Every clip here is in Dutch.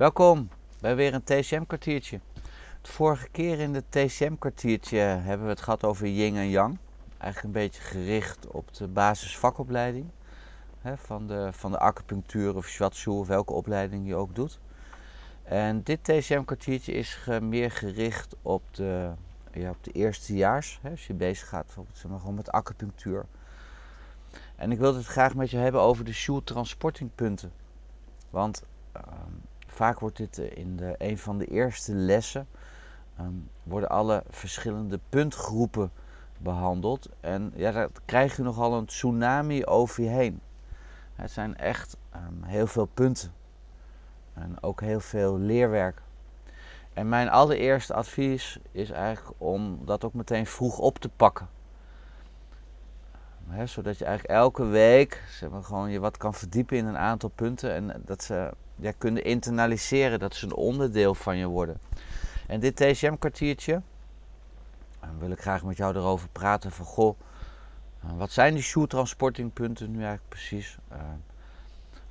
Welkom bij weer een TCM-kwartiertje. De vorige keer in het TCM-kwartiertje hebben we het gehad over yin en yang. Eigenlijk een beetje gericht op de basisvakopleiding hè, van, de, van de acupunctuur of shiatsu of welke opleiding je ook doet. En dit TCM-kwartiertje is meer gericht op de, ja, op de eerstejaars. Hè, als je bezig gaat bijvoorbeeld zeg maar, gewoon met acupunctuur. En ik wilde het graag met je hebben over de shoe transportingpunten. Want ehm, vaak wordt dit eh, in de, een van de eerste lessen, ehm, worden alle verschillende puntgroepen behandeld. En ja, daar krijg je nogal een tsunami over je heen. Het zijn echt um, heel veel punten. En ook heel veel leerwerk. En mijn allereerste advies is eigenlijk om dat ook meteen vroeg op te pakken. zodat je eigenlijk elke week gewoon je wat kan verdiepen in een aantal punten. En dat ze ja, kunnen internaliseren, dat ze een onderdeel van je worden. En dit TCM-kwartiertje, wil ik graag met jou erover praten van goh, wat zijn die shoe transportingpunten nu eigenlijk precies? Uh,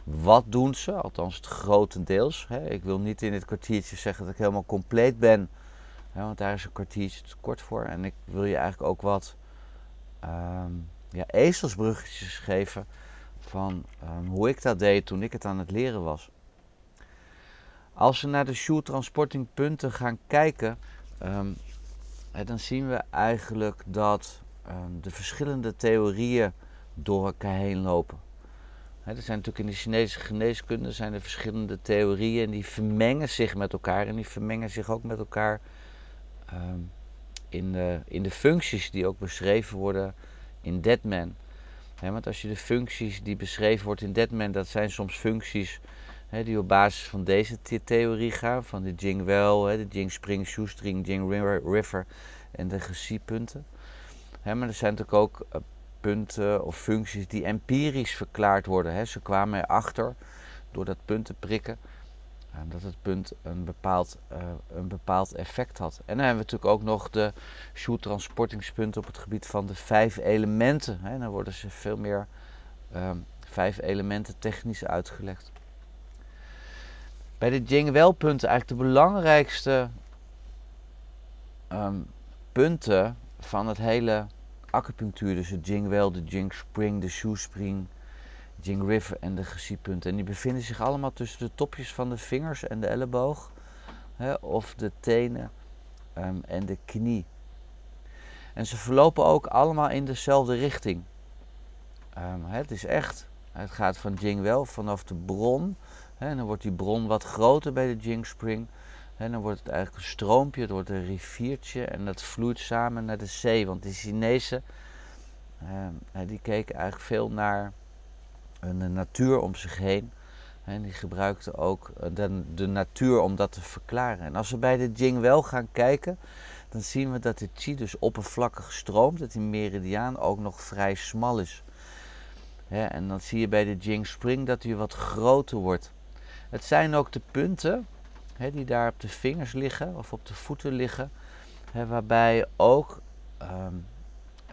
wat doen ze? Althans, het grotendeels. Hè. Ik wil niet in dit kwartiertje zeggen dat ik helemaal compleet ben, hè, want daar is een kwartiertje te kort voor. En ik wil je eigenlijk ook wat um, ja, ezelsbruggetjes geven van um, hoe ik dat deed toen ik het aan het leren was. Als we naar de shoe transportingpunten gaan kijken, um, hè, dan zien we eigenlijk dat de verschillende theorieën door elkaar heen lopen er zijn natuurlijk in de Chinese geneeskunde zijn er verschillende theorieën en die vermengen zich met elkaar en die vermengen zich ook met elkaar ehm, in, de, in de functies die ook beschreven worden in Deadman. want als je de functies die beschreven worden in Deadman, dat zijn soms functies die op basis van deze theorie gaan, van de Jing Well, de Jing Spring, Shoestring, Jing River en de Gesiepunten. maar er zijn natuurlijk ook eh, punten of functies die empirisch verklaard worden. Ze kwamen erachter door dat punt te prikken dat het punt een bepaald, uh, een bepaald effect had. En dan hebben we natuurlijk ook nog de shoe-transportingspunten op het gebied van de vijf elementen. Hè. Dan worden ze veel meer um, vijf elementen technisch uitgelegd. Bij de Jing-wel-punten eigenlijk de belangrijkste um, punten van het hele acupunctuur, dus de Jing Well, de Jing Spring, de Shoe Spring, Jing River en de Gesiepunten. En die bevinden zich allemaal tussen de topjes van de vingers en de elleboog, hè, of de tenen um, en de knie. En ze verlopen ook allemaal in dezelfde richting. Um, het is echt, het gaat van Jing Well vanaf de bron. En dan wordt die bron wat groter bij de Jing Spring. En dan wordt het eigenlijk een stroompje, het wordt een riviertje en dat vloeit samen naar de zee. Want de Chinezen, uh, die keken eigenlijk veel naar een natuur om zich heen. En die gebruikten ook eh, de, de, natuur om dat te verklaren. En als we bij de Jing wel gaan kijken, dan zien we dat de Qi dus oppervlakkig stroomt. Dat die meridiaan ook nog vrij smal is. en dan zie je bij de Jing Spring dat hij wat groter wordt. Het zijn ook de punten die daar op de vingers liggen of op de voeten liggen. waarbij ook ehm,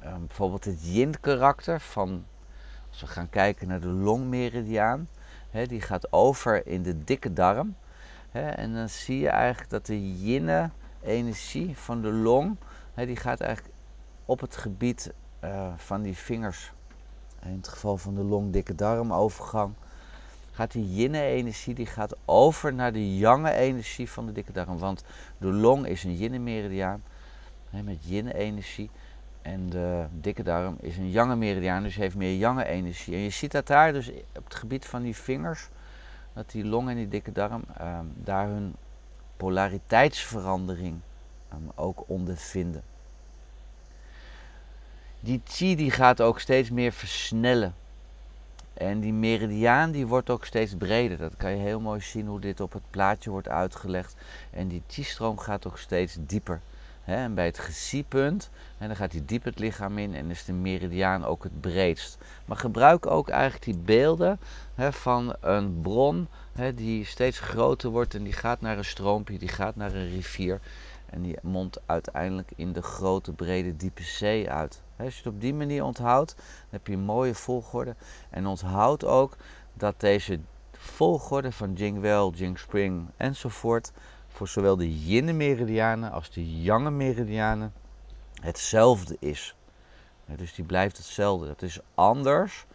ehm, bijvoorbeeld het yin-karakter van, als we gaan kijken naar de longmeridiaan, die gaat over in de dikke darm. en dan zie je eigenlijk dat de yin-energie van de long, die gaat eigenlijk op het gebied uh, van die vingers, in het geval van de long-dikke darmovergang, gaat die yin-energie die gaat over naar de yang-energie van de dikke darm. Want de long is een yin-meridiaan met yin-energie. En de dikke darm is een yang-meridiaan, dus heeft meer yang-energie. En je ziet dat daar dus op het gebied van die vingers, dat die long en die dikke darm ehm, daar hun polariteitsverandering ehm, ook ondervinden. Die chi die gaat ook steeds meer versnellen. En die meridiaan die wordt ook steeds breder. Dat kan je heel mooi zien hoe dit op het plaatje wordt uitgelegd. En die chi-stroom gaat ook steeds dieper. en bij het gesiepunt, en dan gaat hij diep het lichaam in en is de meridiaan ook het breedst. Maar gebruik ook eigenlijk die beelden van een bron die steeds groter wordt en die gaat naar een stroompje, die gaat naar een rivier. En die mondt uiteindelijk in de grote, brede, diepe zee uit. Als je het op die manier onthoudt, dan heb je een mooie volgorde. En onthoud ook dat deze volgorde van Jingwell, Jingspring enzovoort voor zowel de yin-meridianen als de yang-meridianen hetzelfde is. dus die blijft hetzelfde. Dat is anders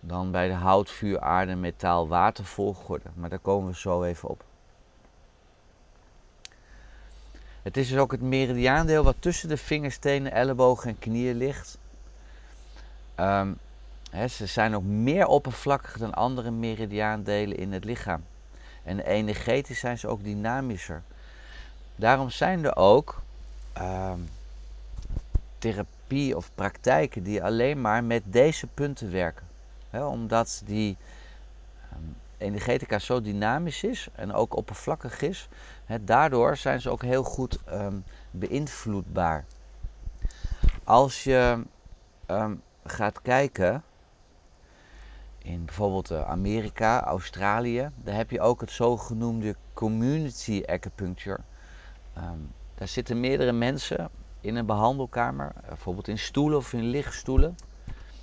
dan bij de hout, vuur, aarde, metaal, water volgorde. Maar daar komen we zo even op. Het is dus ook het meridiaandeel wat tussen de vingerstenen, ellebogen en knieën ligt. Um, ze zijn ook meer oppervlakkig dan andere meridiaandelen in het lichaam. En energetisch zijn ze ook dynamischer. Daarom zijn er ook ehm, therapie of praktijken die alleen maar met deze punten werken. omdat die um, energetica zo dynamisch is en ook oppervlakkig is. daardoor zijn ze ook heel goed um, beïnvloedbaar. Als je gaat kijken in bijvoorbeeld eh, Amerika, Australië, daar heb je ook het zogenoemde community acupuncture. Ehm, daar zitten meerdere mensen in een behandelkamer, eh, bijvoorbeeld in stoelen of in lichtstoelen.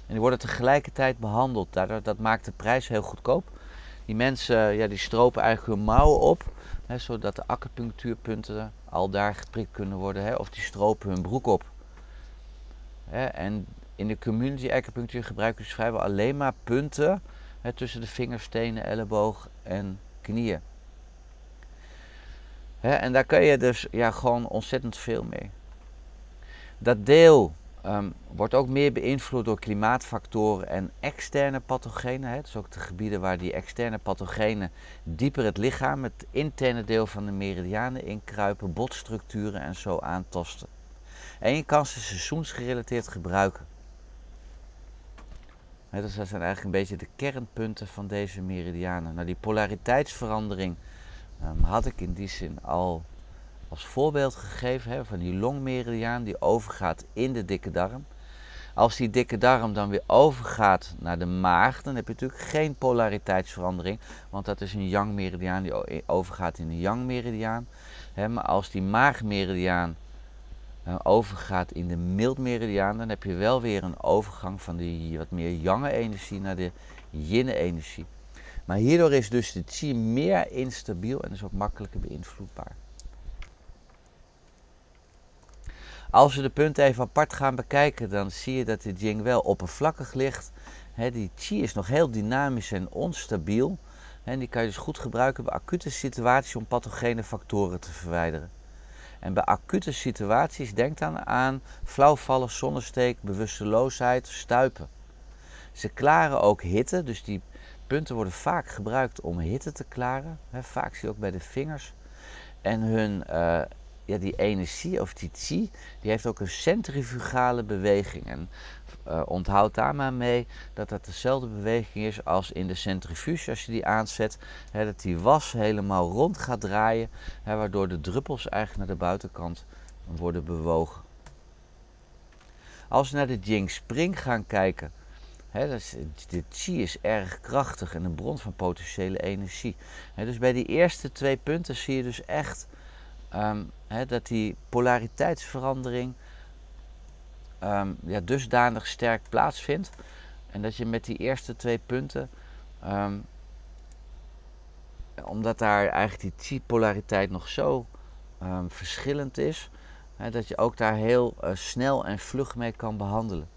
En die worden tegelijkertijd behandeld. Daardoor, dat maakt de prijs heel goedkoop. Die mensen ja, die stropen eigenlijk hun mouwen op, hè, zodat de acupunctuurpunten al daar geprikt kunnen worden. Hè, of die stropen hun broek op. Hè, en in de community acupunctuur gebruiken ze vrijwel alleen maar punten hè, tussen de vingerstenen, elleboog en knieën. Hè, en daar kun je dus ja, gewoon ontzettend veel mee. Dat deel ehm, wordt ook meer beïnvloed door klimaatfactoren en externe pathogenen. Hè. is ook de gebieden waar die externe pathogenen dieper het lichaam, het interne deel van de meridianen inkruipen, botstructuren en zo aantasten. En je kan ze seizoensgerelateerd gebruiken dus dat zijn eigenlijk een beetje de kernpunten van deze meridianen. Nou, die polariteitsverandering um, had ik in die zin al als voorbeeld gegeven hè, van die longmeridiaan die overgaat in de dikke darm. Als die dikke darm dan weer overgaat naar de maag, dan heb je natuurlijk geen polariteitsverandering, want dat is een yang-meridiaan die overgaat in een yang-meridiaan. Maar als die maagmeridiaan overgaat in de meridiaan, dan heb je wel weer een overgang van die wat meer jange energie naar de yinne energie. Maar hierdoor is dus de chi meer instabiel en is ook makkelijker beïnvloedbaar. Als we de punten even apart gaan bekijken, dan zie je dat de Jing wel oppervlakkig ligt. die chi is nog heel dynamisch en onstabiel. Die kan je dus goed gebruiken bij acute situaties om pathogene factoren te verwijderen. En bij acute situaties denk dan aan flauwvallen, zonnesteek, bewusteloosheid, stuipen. Ze klaren ook hitte, dus die punten worden vaak gebruikt om hitte te klaren. vaak zie je ook bij de vingers. En hun, uh, ja, die energie of die chi, die heeft ook een centrifugale beweging. En uh, onthoud daar maar mee dat dat dezelfde beweging is als in de centrifuge als je die aanzet. Hè, dat die was helemaal rond gaat draaien, hè, waardoor de druppels eigenlijk naar de buitenkant worden bewogen. Als we naar de Jing Spring gaan kijken, hè, is, de chi is erg krachtig en een bron van potentiële energie. Dus bij die eerste twee punten zie je dus echt um, dat die polariteitsverandering um, ja, dusdanig sterk plaatsvindt. En dat je met die eerste twee punten, ehm, omdat daar eigenlijk die chi-polariteit nog zo verschillend is, dat je ook daar heel uh, snel en vlug mee kan behandelen.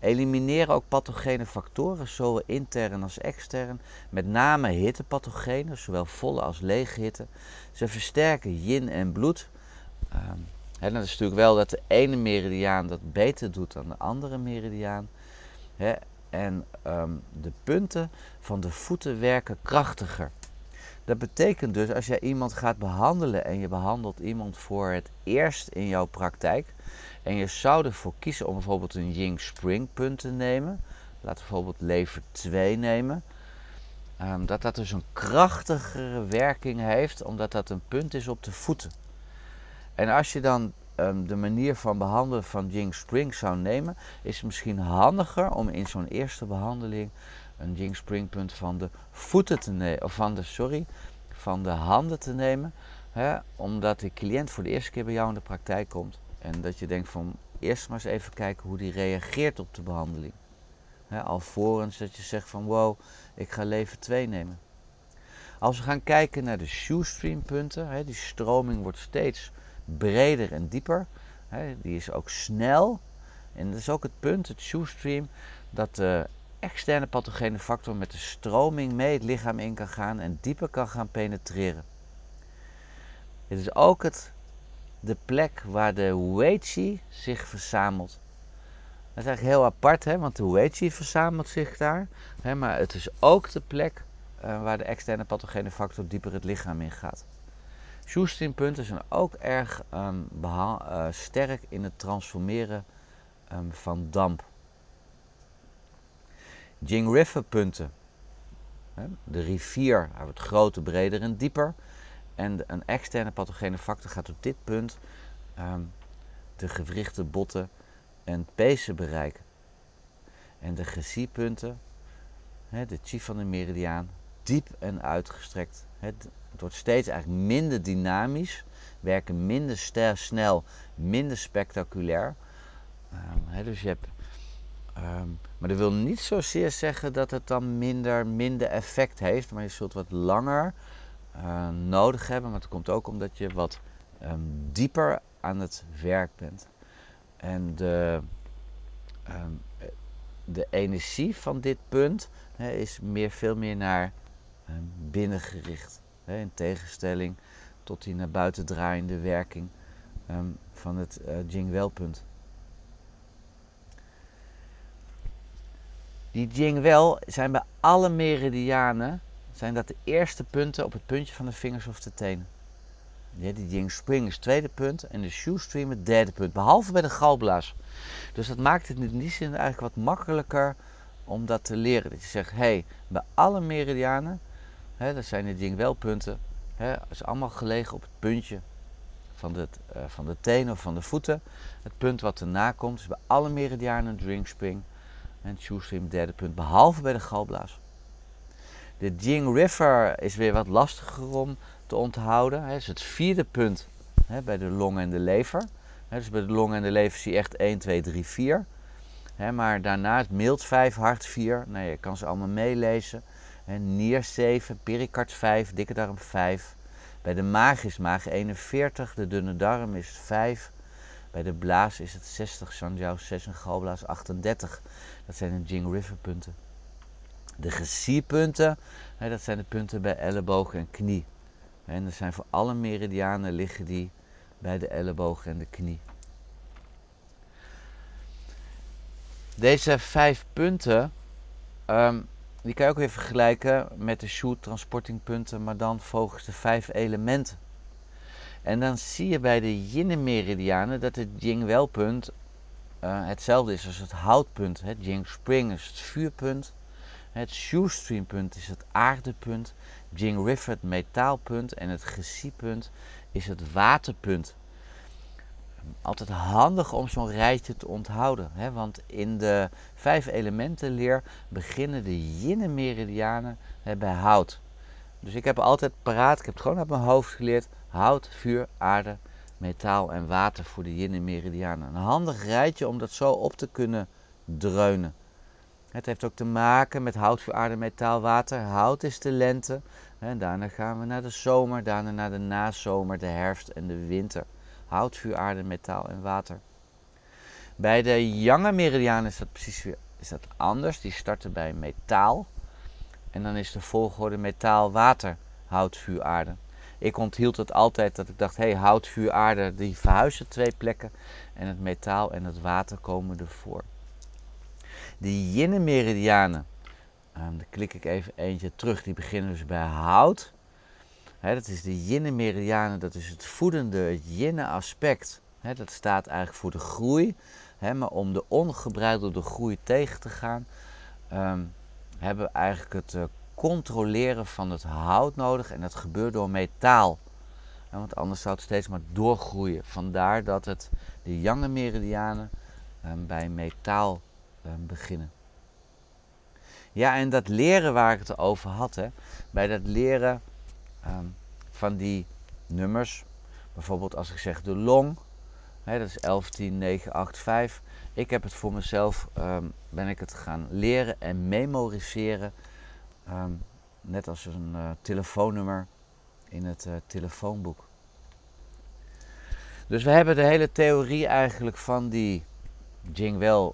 Elimineer ook pathogene factoren, zowel intern als extern, met name hittepathogenen, zowel volle als lege hitte. Ze versterken yin en bloed. He, dat is natuurlijk wel dat de ene meridiaan dat beter doet dan de andere meridiaan. en ehm, de punten van de voeten werken krachtiger. Dat betekent dus als jij iemand gaat behandelen en je behandelt iemand voor het eerst in jouw praktijk en je zou ervoor kiezen om bijvoorbeeld een Ying Spring punt te nemen, we bijvoorbeeld lever 2 nemen, um, dat dat dus een krachtigere werking heeft omdat dat een punt is op de voeten. En als je dan um, de manier van behandelen van Jing Spring zou nemen, is het misschien handiger om in zo'n eerste behandeling een Jing Spring punt van de voeten te nemen, of van de, sorry, van de handen te nemen. Hè, omdat de cliënt voor de eerste keer bij jou in de praktijk komt. En dat je denkt van eerst maar eens even kijken hoe die reageert op de behandeling. Hè, alvorens dat je zegt van wow, ik ga leven 2 nemen. Als we gaan kijken naar de shoestream punten, hè, die stroming wordt steeds breder en dieper. Hè, die is ook snel. En dat is ook het punt, het shoestream, dat de externe pathogene factor met de stroming mee het lichaam in kan gaan en dieper kan gaan penetreren. Het is ook het, de plek waar de Weiqi zich verzamelt. Dat is eigenlijk heel apart, hè, want de Weiqi verzamelt zich daar. Hè, maar het is ook de plek uh, waar de externe pathogene factor dieper het lichaam in gaat. Shoestring-punten zijn ook erg um, uh, sterk in het transformeren um, van damp. Jing River punten. De rivier wordt groter, breder en dieper. En een externe pathogene factor gaat op dit punt um, de gewrichten, botten en pezen bereiken. En de GC-punten, de chi van de meridiaan, diep en uitgestrekt. Het, wordt steeds eigenlijk minder dynamisch, werken minder snel, minder spectaculair. Um, dus je hebt, um, maar dat wil niet zozeer zeggen dat het dan minder, minder effect heeft, maar je zult wat langer uh, nodig hebben. Maar het komt ook omdat je wat um, dieper aan het werk bent. En de, de energie van dit punt is meer, veel meer naar Ehm, binnengericht. in tegenstelling tot die naar buiten draaiende werking ehm, van het uh, Jingwel-punt. Die Jingwel zijn bij alle meridianen zijn dat de eerste punten op het puntje van de vingers of de tenen. Ja, die Jing Spring is het tweede punt en de Shoestream het derde punt, behalve bij de galblaas. Dus dat maakt het in die zin eigenlijk wat makkelijker om dat te leren. Dat je zegt, hé, hey, bij alle meridianen Hè, dat zijn de dingwelpunten. Hè, is allemaal gelegen op het puntje van de, uh, van de tenen of van de voeten. Het punt wat erna komt is bij alle meridianen drinkspring en shoestring derde punt, behalve bij de galblaas. De Jing River is weer wat lastiger om te onthouden. Het is het vierde punt hè, bij de long en de lever. Hè, dus bij de long en de lever zie je echt 1, 2, 3, 4. Hè, maar daarnaast mild 5, hart 4. Nou, je kan ze allemaal meelezen nier 7, perikard 5, dikke darm 5. Bij de maag is maag 41, de dunne darm is 5. Bij de blaas is het 60, Sanjiao 6 en galblaas 38. Dat zijn de Jing River punten. De gesierpunten, dat zijn de punten bij elleboog en knie. En dat zijn voor alle meridianen liggen die bij de elleboog en de knie. Deze vijf punten um, die kan je ook weer vergelijken met de shoot transportingpunten, maar dan volgens de vijf elementen. En dan zie je bij de yin-meridianen dat het Jing-welpunt uh, hetzelfde is als het houtpunt. Het Jing-spring is het vuurpunt. Het shoestreampunt is het aardepunt. Jing-river het metaalpunt. En het gesiepunt is het waterpunt altijd handig om zo'n rijtje te onthouden. Hè? Want in de vijf elementen leer beginnen de yin-meridianen bij hout. Dus ik heb altijd paraat, ik heb het gewoon uit mijn hoofd geleerd. Hout, vuur, aarde, metaal en water voor de yin-meridianen. Een handig rijtje om dat zo op te kunnen dreunen. Het heeft ook te maken met hout, vuur, aarde, metaal, water. Hout is de lente. En daarna gaan we naar de zomer, daarna naar de nazomer, de herfst en de winter hout, vuur, aarde, metaal en water. Bij de Jange Meridiaan is dat precies weer is dat anders. Die starten bij metaal. En dan is de volgorde metaal, water, hout, vuur, aarde. Ik onthield het altijd dat ik dacht, hé, hey, hout, vuur, aarde, die verhuizen twee plekken. En het metaal en het water komen ervoor. De yin meridianen, um, daar klik ik even eentje terug, die beginnen dus bij hout dat is de yin-meridianen, dat is het voedende, het yin aspect. dat staat eigenlijk voor de groei. maar om de ongebreidelde groei tegen te gaan, ehm, hebben we eigenlijk het uh, controleren van het hout nodig. En dat gebeurt door metaal. want anders zou het steeds maar doorgroeien. Vandaar dat het de jonge meridianen um, bij metaal um, beginnen. Ja, en dat leren waar ik het over had. Hè, bij dat leren Ehm, van die nummers. Bijvoorbeeld als ik zeg de long, hè, dat is 11, 10, 9, 8, 5. Ik heb het voor mezelf, um, ben ik het gaan leren en memoriseren. Um, net als een uh, telefoonnummer in het uh, telefoonboek. Dus we hebben de hele theorie eigenlijk van die Jingwell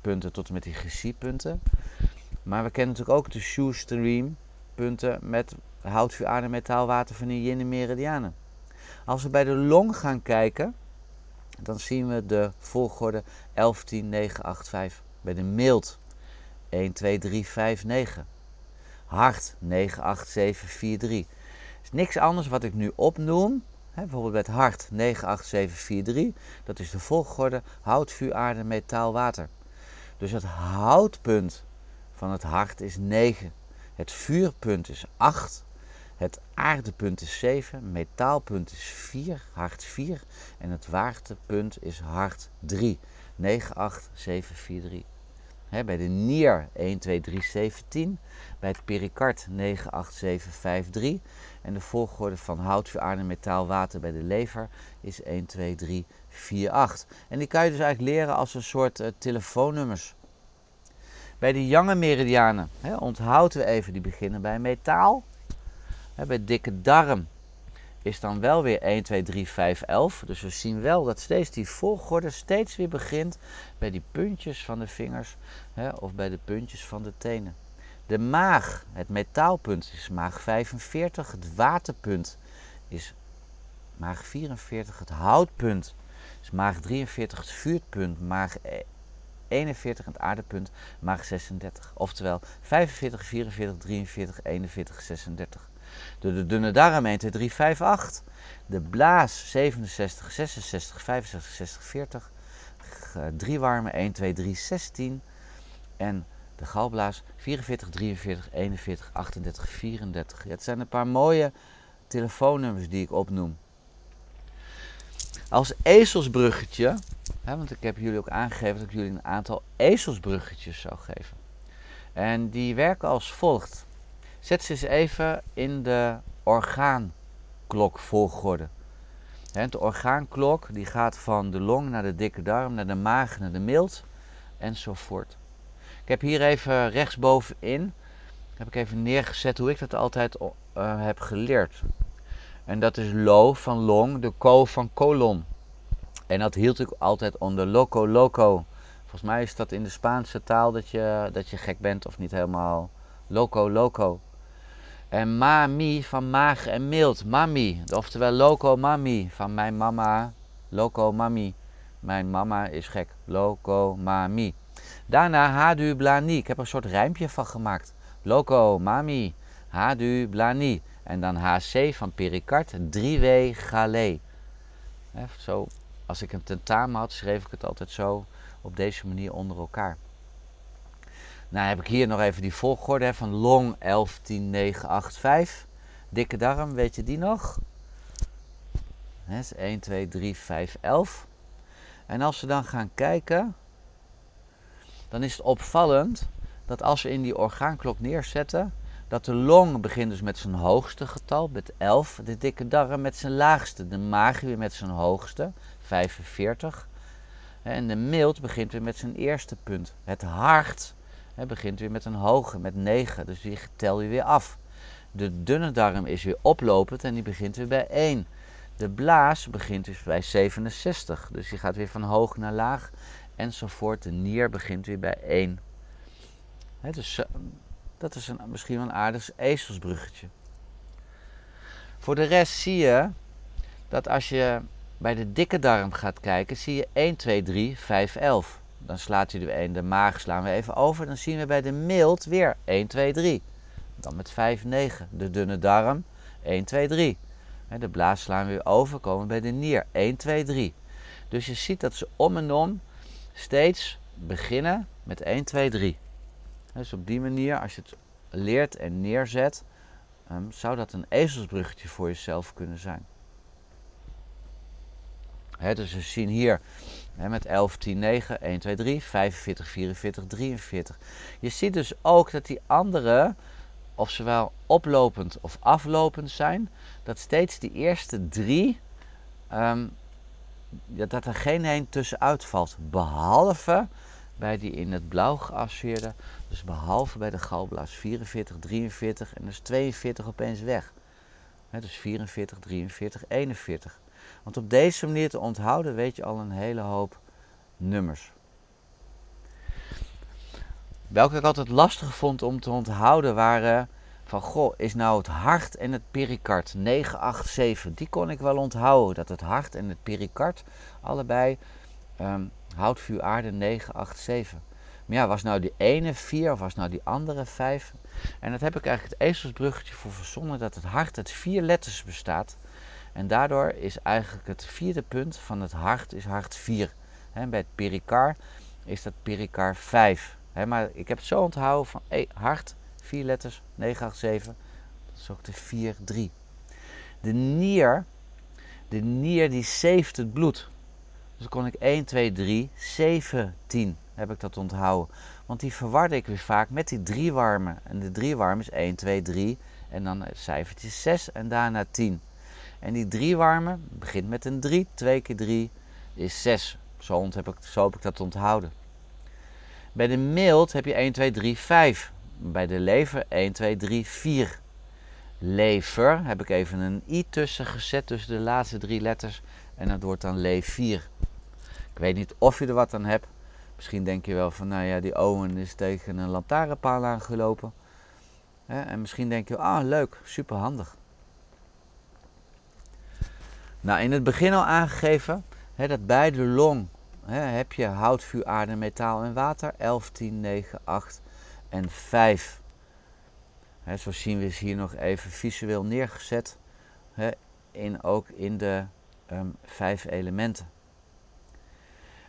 punten tot en met die Gessie-punten. Maar we kennen natuurlijk ook de Shoestream punten met hout, vuur, aarde, metaal, water, vanille, yin en meridianen. Als we bij de long gaan kijken, dan zien we de volgorde 11, 10, 9, 8, 5. Bij de mild 1, 2, 3, 5, 9. Hart 9, 8, 7, 4, 3. is niks anders wat ik nu opnoem. Hè, bijvoorbeeld bij het hart 9, 8, 7, 4, 3. Dat is de volgorde hout, vuur, aarde, metaal, water. Dus het houtpunt van het hart is 9. Het vuurpunt is 8. Het aardepunt is 7. Metaalpunt is 4. Hart 4. En het waterpunt is hart 3. 9, 8, 7, 4, 3. He, bij de nier 1, 2, 3, 7, 10. Bij het pericard 9, 8, 7, 5, 3. En de volgorde van hout, vuur, aarde, metaal, water bij de lever is 1, 2, 3, 4, 8. En die kan je dus eigenlijk leren als een soort uh, telefoonnummers. Bij de jonge meridianen he, onthouden we even, die beginnen bij metaal. Bij dikke darm is dan wel weer 1, 2, 3, 5, 11. Dus we zien wel dat steeds die volgorde steeds weer begint bij die puntjes van de vingers hè, of bij de puntjes van de tenen. De maag, het metaalpunt, is maag 45. Het waterpunt is maag 44. Het houtpunt is maag 43. Het vuurpunt, maag 41. En het aardepunt, maag 36. Oftewel 45, 44, 43, 41, 36. De, dunne darm 1, 2, 3, 5, 8. De blaas 67, 66, 65, 60, 40. Drie warme 1, 2, 3, 16. En de galblaas 44, 43, 41, 38, 34. Ja, het zijn een paar mooie telefoonnummers die ik opnoem. Als ezelsbruggetje, hè, want ik heb jullie ook aangegeven dat ik jullie een aantal ezelsbruggetjes zou geven. En die werken als volgt. Zet ze eens even in de orgaanklokvolgorde. De orgaanklok die gaat van de long naar de dikke darm, naar de maag, naar de mild enzovoort. Ik heb hier even rechtsbovenin heb ik even neergezet hoe ik dat altijd uh, heb geleerd. En dat is lo van long, de ko van colon. En dat hield ik altijd onder loco loco. Volgens mij is dat in de Spaanse taal dat je, dat je gek bent of niet helemaal loco loco. En mami van maag en mild, mami. Oftewel loco mami van mijn mama, loco mami. Mijn mama is gek, loco mami. Daarna hadu blani. Ik heb er een soort rijmpje van gemaakt. Loco mami, hadu blani. En dan HC van pericard, 3W galé. Zo, als ik een tentamen had, schreef ik het altijd zo op deze manier onder elkaar. Nou heb ik hier nog even die volgorde van long 11, 10, 9, 8, 5. Dikke darm, weet je die nog? He, is 1, 2, 3, 5, 11. En als we dan gaan kijken, dan is het opvallend dat als we in die orgaanklok neerzetten, dat de long begint dus met zijn hoogste getal, met 11. De dikke darm met zijn laagste. De maag weer met zijn hoogste, 45. En de mild begint weer met zijn eerste punt. Het hart He, begint weer met een hoge, met 9. Dus die tel je weer af. De dunne darm is weer oplopend en die begint weer bij 1. De blaas begint dus bij 67. Dus die gaat weer van hoog naar laag enzovoort. De nier begint weer bij 1. dus dat is een, misschien wel een aardig ezelsbruggetje. Voor de rest zie je dat als je bij de dikke darm gaat kijken, zie je 1, 2, 3, 5, 11 dan slaat hij er een, de maag slaan we even over. Dan zien we bij de mild weer 1, 2, 3. Dan met 5, 9. De dunne darm 1, 2, 3. De blaas slaan we weer over, komen bij de nier 1, 2, 3. Dus je ziet dat ze om en om steeds beginnen met 1, 2, 3. Dus op die manier, als je het leert en neerzet, um, zou dat een ezelsbruggetje voor jezelf kunnen zijn. He, dus we zien hier met 11, 10, 9, 1, 2, 3, 45, 44, 43. Je ziet dus ook dat die andere, of zowel oplopend of aflopend zijn, dat steeds die eerste drie, um, dat er geen een tussenuit valt. Behalve bij die in het blauw geasseerde. Dus behalve bij de galblaas 44, 43 en dus 42 opeens weg. dus 44, 43, 41. Want op deze manier te onthouden weet je al een hele hoop nummers. Welke ik altijd lastig vond om te onthouden waren van goh, is nou het hart en het pericard 987. Die kon ik wel onthouden, dat het hart en het pericard allebei um, hout, vuur, aarde 987. Maar ja, was nou die ene 4 of was nou die andere 5? En dat heb ik eigenlijk het ezelsbruggetje voor verzonnen dat het hart uit vier letters bestaat. En daardoor is eigenlijk het vierde punt van het hart is hart 4. bij het pericard is dat pericard 5. maar ik heb het zo onthouden van hey, hart, vier letters, 987. Dat is ook de 4-3. De nier, de nier die zeeft het bloed. Dus kon ik 1, 2, 3, 17 heb ik dat onthouden. Want die verwarde ik weer vaak met die drie warme. En de drie warme is 1, 2, 3 en dan cijfertje 6 en daarna 10. En die drie warme begint met een 3, 2 keer 3 is 6. Zo heb, ik, zo heb ik dat onthouden. Bij de mild heb je 1, 2, 3, 5. Bij de lever 1, 2, 3, 4. Lever heb ik even een i tussen gezet tussen de laatste drie letters. En dat wordt dan le 4. Ik weet niet of je er wat aan hebt. Misschien denk je wel van, nou ja, die Owen is tegen een lantaarnpaal aangelopen. En misschien denk je, ah leuk, super handig. Nou, in het begin al aangegeven dat bij de long heb je hout, vuur, aarde, metaal en water. 11, 10, 9, 8 en 5. zo zien we ze hier nog even visueel neergezet. in, ook in de um, vijf elementen.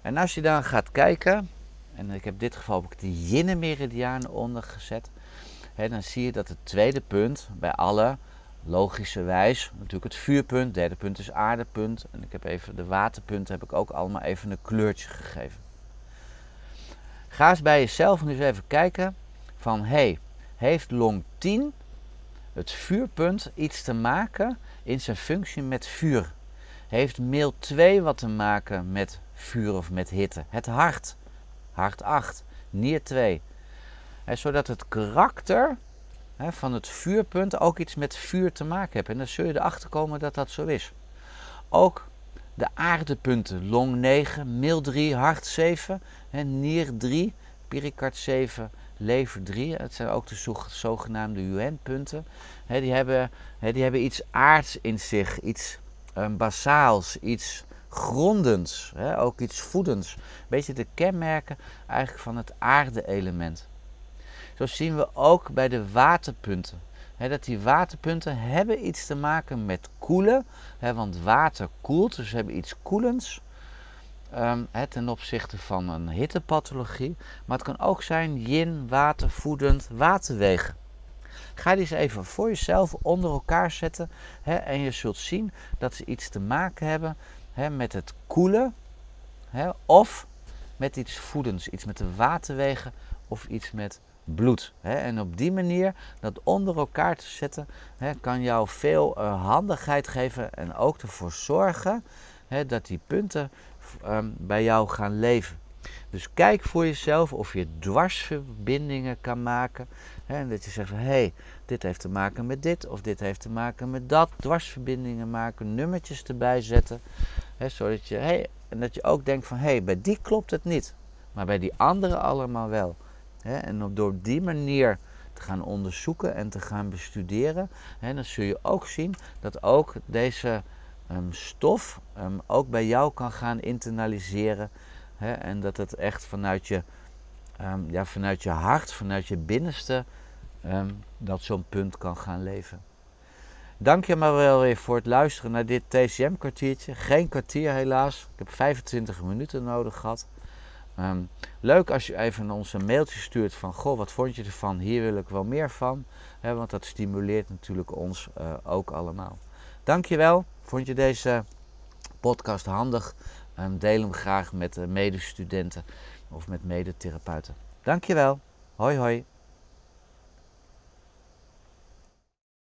En als je dan gaat kijken, en ik heb in dit geval ook de yin-meridianen onder gezet, hè, dan zie je dat het tweede punt bij alle logischerwijs natuurlijk het vuurpunt, derde punt is aardepunt en ik heb even de waterpunten heb ik ook allemaal even een kleurtje gegeven. Ga eens bij jezelf nu eens even kijken van hey, heeft long 10 het vuurpunt iets te maken in zijn functie met vuur? Heeft mail 2 wat te maken met vuur of met hitte? Het hart, hart 8, nier 2. zodat het karakter van het vuurpunt ook iets met vuur te maken heeft. En dan zul je erachter komen dat dat zo is. Ook de aardepunten, long 9, mail 3, hart 7, nier 3, pericard 7, lever 3. Het zijn ook de zogenaamde UN-punten. Die hebben, die hebben iets aards in zich, iets um, basaals, iets grondends, hè, ook iets voedends. Een beetje de kenmerken eigenlijk van het aarde-element. Zo zien we ook bij de waterpunten. Dat die waterpunten hebben iets te maken met koelen. Want water koelt, dus ze hebben iets koelends. Hè, ten opzichte van een hittepathologie. Maar het kan ook zijn yin, water, voedend, waterwegen. Ga die eens even voor jezelf onder elkaar zetten. En je zult zien dat ze iets te maken hebben met het koelen. Of met iets voedends. Iets met de waterwegen of iets met bloed. En op die manier dat onder elkaar te zetten, kan jou veel uh, handigheid geven en ook ervoor zorgen dat die punten um, bij jou gaan leven. Dus kijk voor jezelf of je dwarsverbindingen kan maken. En dat je zegt van hé, hey, dit heeft te maken met dit of dit heeft te maken met dat. Dwarsverbindingen maken, nummertjes erbij zetten. Zodat je, hey, en dat je ook denkt van hé, hey, bij die klopt het niet. Maar bij die andere allemaal wel. En door die manier te gaan onderzoeken en te gaan bestuderen, dan zul je ook zien dat ook deze um, stof um, ook bij jou kan gaan internaliseren. En dat het echt vanuit je, um, ja, vanuit je hart, vanuit je binnenste, dat zo'n punt kan gaan leven. Dank je maar wel weer voor het luisteren naar dit TCM-kwartiertje. Geen kwartier helaas. Ik heb 25 minuten nodig gehad. Um, leuk als je even ons een mailtje stuurt van goh, wat vond je ervan? Hier wil ik wel meer van. Want dat stimuleert natuurlijk ons uh, ook allemaal. Dankjewel. Vond je deze podcast handig? Um, deel hem graag met uh, medestudenten of met medetherapeuten. Dankjewel. Hoi hoi.